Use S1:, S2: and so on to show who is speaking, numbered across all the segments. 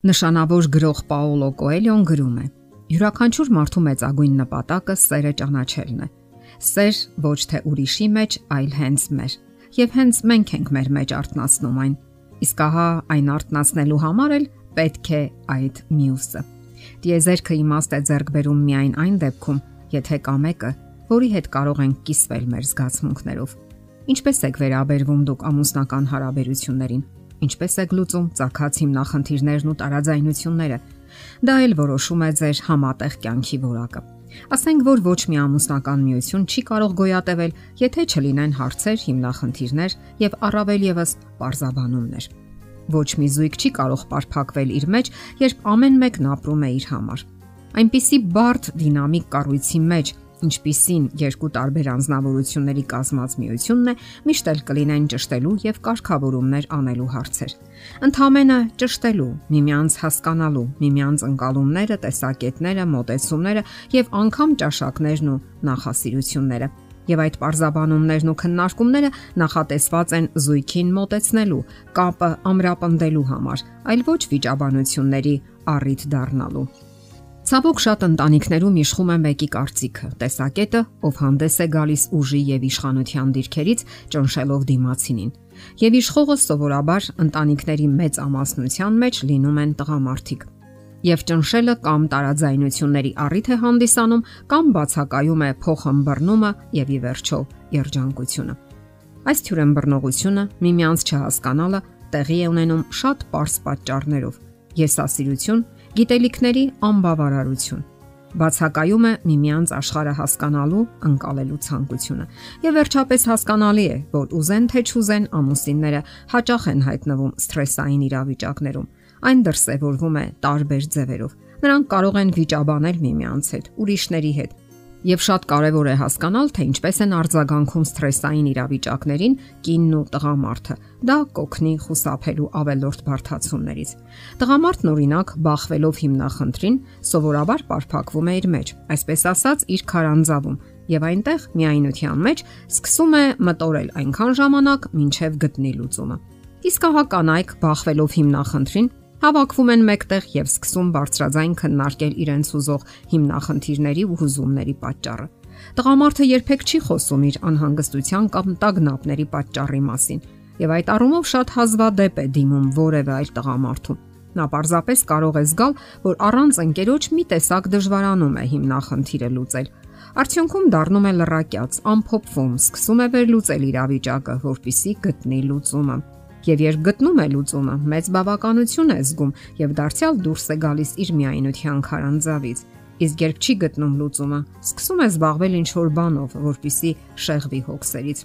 S1: Նշանավոր գրող Պաոլո Կոելյոն գրում է. Յուրաքանչյուր մարդու մեծագույն նպատակը սերը ճանաչելն է։ Սեր ոչ թե ուրիշի մեջ, այլ հենց մեր։ Եվ հենց մենք ենք մեր մեջ արտնասնում այն։ Իսկ ահա այն արտնասնելու համար էլ պետք է այդ մյուսը։ Դիեզերքը իմաստ է ձեռք բերում միայն այն դեպքում, եթե կա մեկը, որի հետ կարող ենք կիսվել մեր զգացմունքներով։ Ինչպես եք վերաբերվում դուք ամուսնական հարաբերություններին ինչպես է գլուծում ցակած հիմնախնդիրներն ու տարաձայնությունները։ Դա էլ որոշում է ձեր համատեղ կյանքի որակը։ Ասենք որ ոչ մի ամուսնական միություն չի կարող գոյատևել, եթե չլինեն հարցեր, հիմնախնդիրներ եւ առավել եւս parzabanumներ։ Ոչ մի զույգ չի կարող ապարփակվել իր մեջ, երբ ամեն մեկն ապրում է իր համար։ Այնպիսի բարդ դինամիկ կառույցի մեջ ինչպիսին երկու տարբեր անznավորությունների կազմած միությունն է, միշտ էլ կլինեն ճշտելու եւ կարգավորումներ անելու հարցեր։ Ընթամենը ճշտելու, միմյանց հասկանալու, միմյանց ընկալումները, տեսակետները, մոտեցումները եւ անգամ ճաշակներն ու նախասիրությունները եւ այդ parzabanumներն ու քննարկումները նախատեսված են զույգին մոտեցնելու, կապը ամրապնդելու համար, այլ ոչ վիճաբանությունների առիթ դառնալու։ Ցավոք շատ ընտանիքներում իշխում է մեկի կարծիքը, տեսակետը, ով հանդես է գալիս ուժի եւ իշխանության դիրքերից, ճնշելով դիմացինին։ Եվ իշխողը սովորաբար ընտանիքների մեծ ամասնության մեջ լինում են տղամարդիկ։ Եվ ճնշելը կամ տարաձայնությունների առիթ է հանդիսանում կամ բացակայում է փոխհմբռնումը եւ ի վերջո երջանկությունը։ Այս թյուրըմբռնողությունը միմյանց չհասկանալը տեղի է ունենում շատ པարս պատճառներով։ Եսասիրություն Գիտելիքների անբավարարություն բացակայում է միմյանց աշխարհը հասկանալու, ընկալելու ցանկությունը։ Եվ վերջապես հասկանալի է, որ ուզեն թե չուզեն ամուսինները հաճախ են հայտնվում սթրեսային իրավիճակներում։ Այն դրսևորվում է տարբեր ձևերով։ Նրանք կարող են վիճաբանել միմյանց հետ, ուրիշների հետ, Եվ շատ կարևոր է հասկանալ, թե ինչպես են արձագանքում սթրեսային իրավիճակներին կինն ու տղամարդը։ Դա կօգնի խուսափելու ավելորտ բարթացումներից։ Տղամարդն օրինակ, բախվելով հիմնախնդրին, սովորաբար պարփակվում է իր մեջ, այսպես ասած, իր քարանձավում, եւ այնտեղ միայնության մեջ սկսում է մտորել այնքան ժամանակ, ինչև գտնի լուծումը։ Իսկ ահա կանայք բախվելով հիմնախնդրին հավաքվում են մեկտեղ եւ սկսում բարձրաձայն քննարկել իրենց ուզող հիմնախնդիրների ու հուզումների պատճառը։ Տղամարդը երբեք չի խոսում իր անհանգստության կամ տագնապների պատճառի մասին, եւ այդ առումով շատ հազվադեպ է դիմում որևէ այլ տղամարդու։ Նա պարզապես կարող է զգալ, որ առանց ընկերոջ մի տեսակ դժվարանում է հիմնախնդիրը լուծել։ Արդյունքում դառնում է լրակյաց, ամփոփվում, սկսում է վերլուծել իրավիճակը, որpիսի գտնի լուծումը եւ երբ գտնում է լուծումը, մեծ բավականություն է զգում եւ դարձյալ դուրս է գալիս իր միայնության քարանձավից։ Իսկ երբ չի գտնում լուծումը, սկսում է զբաղվել ինչ որ բանով, որpիսի շեղվի հոգսերից։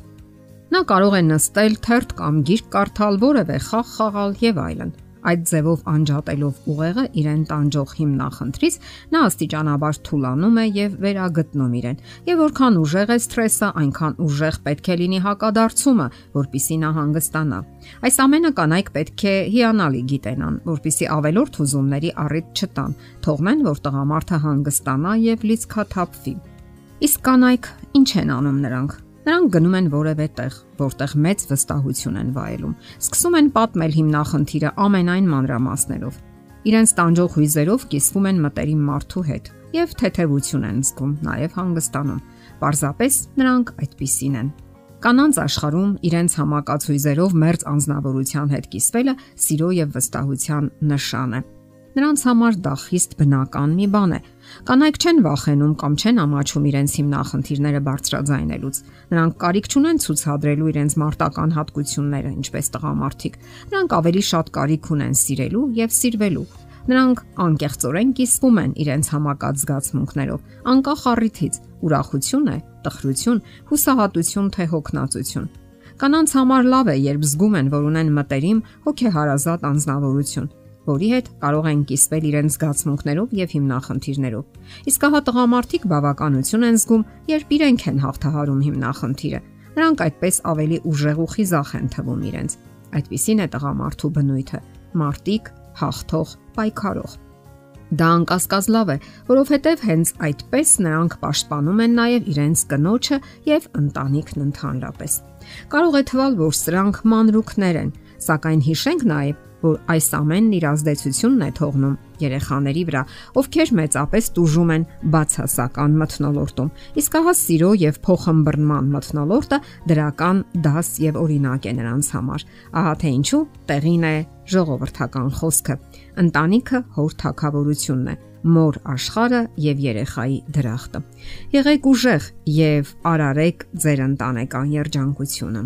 S1: Նա կարող է նստել, թերթ կամ գիրք կարդալ, որևէ խաղ խաղալ եւ այլն։ Այդ ձևով անջատելով ուղեղը իրեն տանջող հիմնախնդրից նա աստիճանաբար թուլանում է եւ վերագտնում իրեն։ Եվ որքան ուժեղ է սթրեսը, այնքան ուժեղ պետք է լինի հակադարձումը, որpիսի նա հանգստանա։ Այս ամենը կանայք պետք է հիանալի գիտենան, որpիսի ավելորդ հուզումների առիթ չտան, թողնեն, որ տղամարդը հանգստանա եւ լիցքաթափվի։ Իսկ կանայք ինչ են անում նրանք։ Նրանք գնում են որևէ տեղ, որտեղ մեծ վստահություն են վայելում։ Սկսում են պատմել հիմնախնդիրը ամենայն մանրամասներով։ Իրենց տանջող հույզերով կիսվում են մտերիմ մարդու հետ եւ թեթևություն են զգում, նաեւ հանգստանում։ Պարզապես նրանք այդպիսին են։ Կանանց աշխարհում իրենց համակած հույզերով մերձ անznավորության հետ կիսվելը սիրո եւ վստահության նշան է։ Նրանց համար դա խիստ բնական մի բան է։ Կանայք չեն վախենում կամ չեն ամաչում իրենց հիմնախնդիրները բարձրաձայնելուց։ Նրանք կարիք չունեն ցուցադրելու իրենց մարտական հատկությունները, ինչպես տղամարդիկ։ Նրանք ավելի շատ կարիք ունեն սիրելու եւ սիրվելու։ Նրանք անկեղծորեն կիսվում են իրենց համակած զգացմունքներով, անկախ առիթից՝ ուրախություն է, տխրություն, հուսահատություն թե հոգնածություն։ Կանանց համար լավ է, երբ զգում են, որ ունեն մտերիմ հոգեհարազատ անznավորություն, որի հետ կարող են կիսվել իրենց զգացմունքներով եւ հիմնախնդիրներով։ Իսկ հա տղամարդիկ բավականություն են զգում, երբ իրենք են հաղթահարում հիմնախնդիրը։ Նրանք այդպես ավելի ուժեղ ու խիզախ են թվում իրենց։ Այդպիսին է տղամարդու բնույթը՝ մարտիկ, հաղթող, պայքարող։ Դա անկասկած լավ է, որովհետև հենց այդպես նրանք պաշտպանում են նաև իրենց կնոջը եւ ընտանիքն ընդհանրապես։ Կարող է թվալ, որ սրանք մանրուքներ են, սակայն հիշենք նաև, որ այս ամենն իր ազդեցությունն է թողնում երեխաների վրա, ովքեր մեծապես տուժում են բացասական մթնոլորտում։ Իսկ ահա սիրո եւ փոխհմբռնման մթնոլորտը դրական դաս եւ օրինակ է նրանց համար։ Ահա թե ինչու տեղին է ժողովրդական խոսքը։ Ընտանիքը հոր թակավորությունն է մոր աշխարը եւ երեխայի դրախտը։ Եղեք ուժեղ եւ արարեք ձեր ընտանեկան երջանկությունը։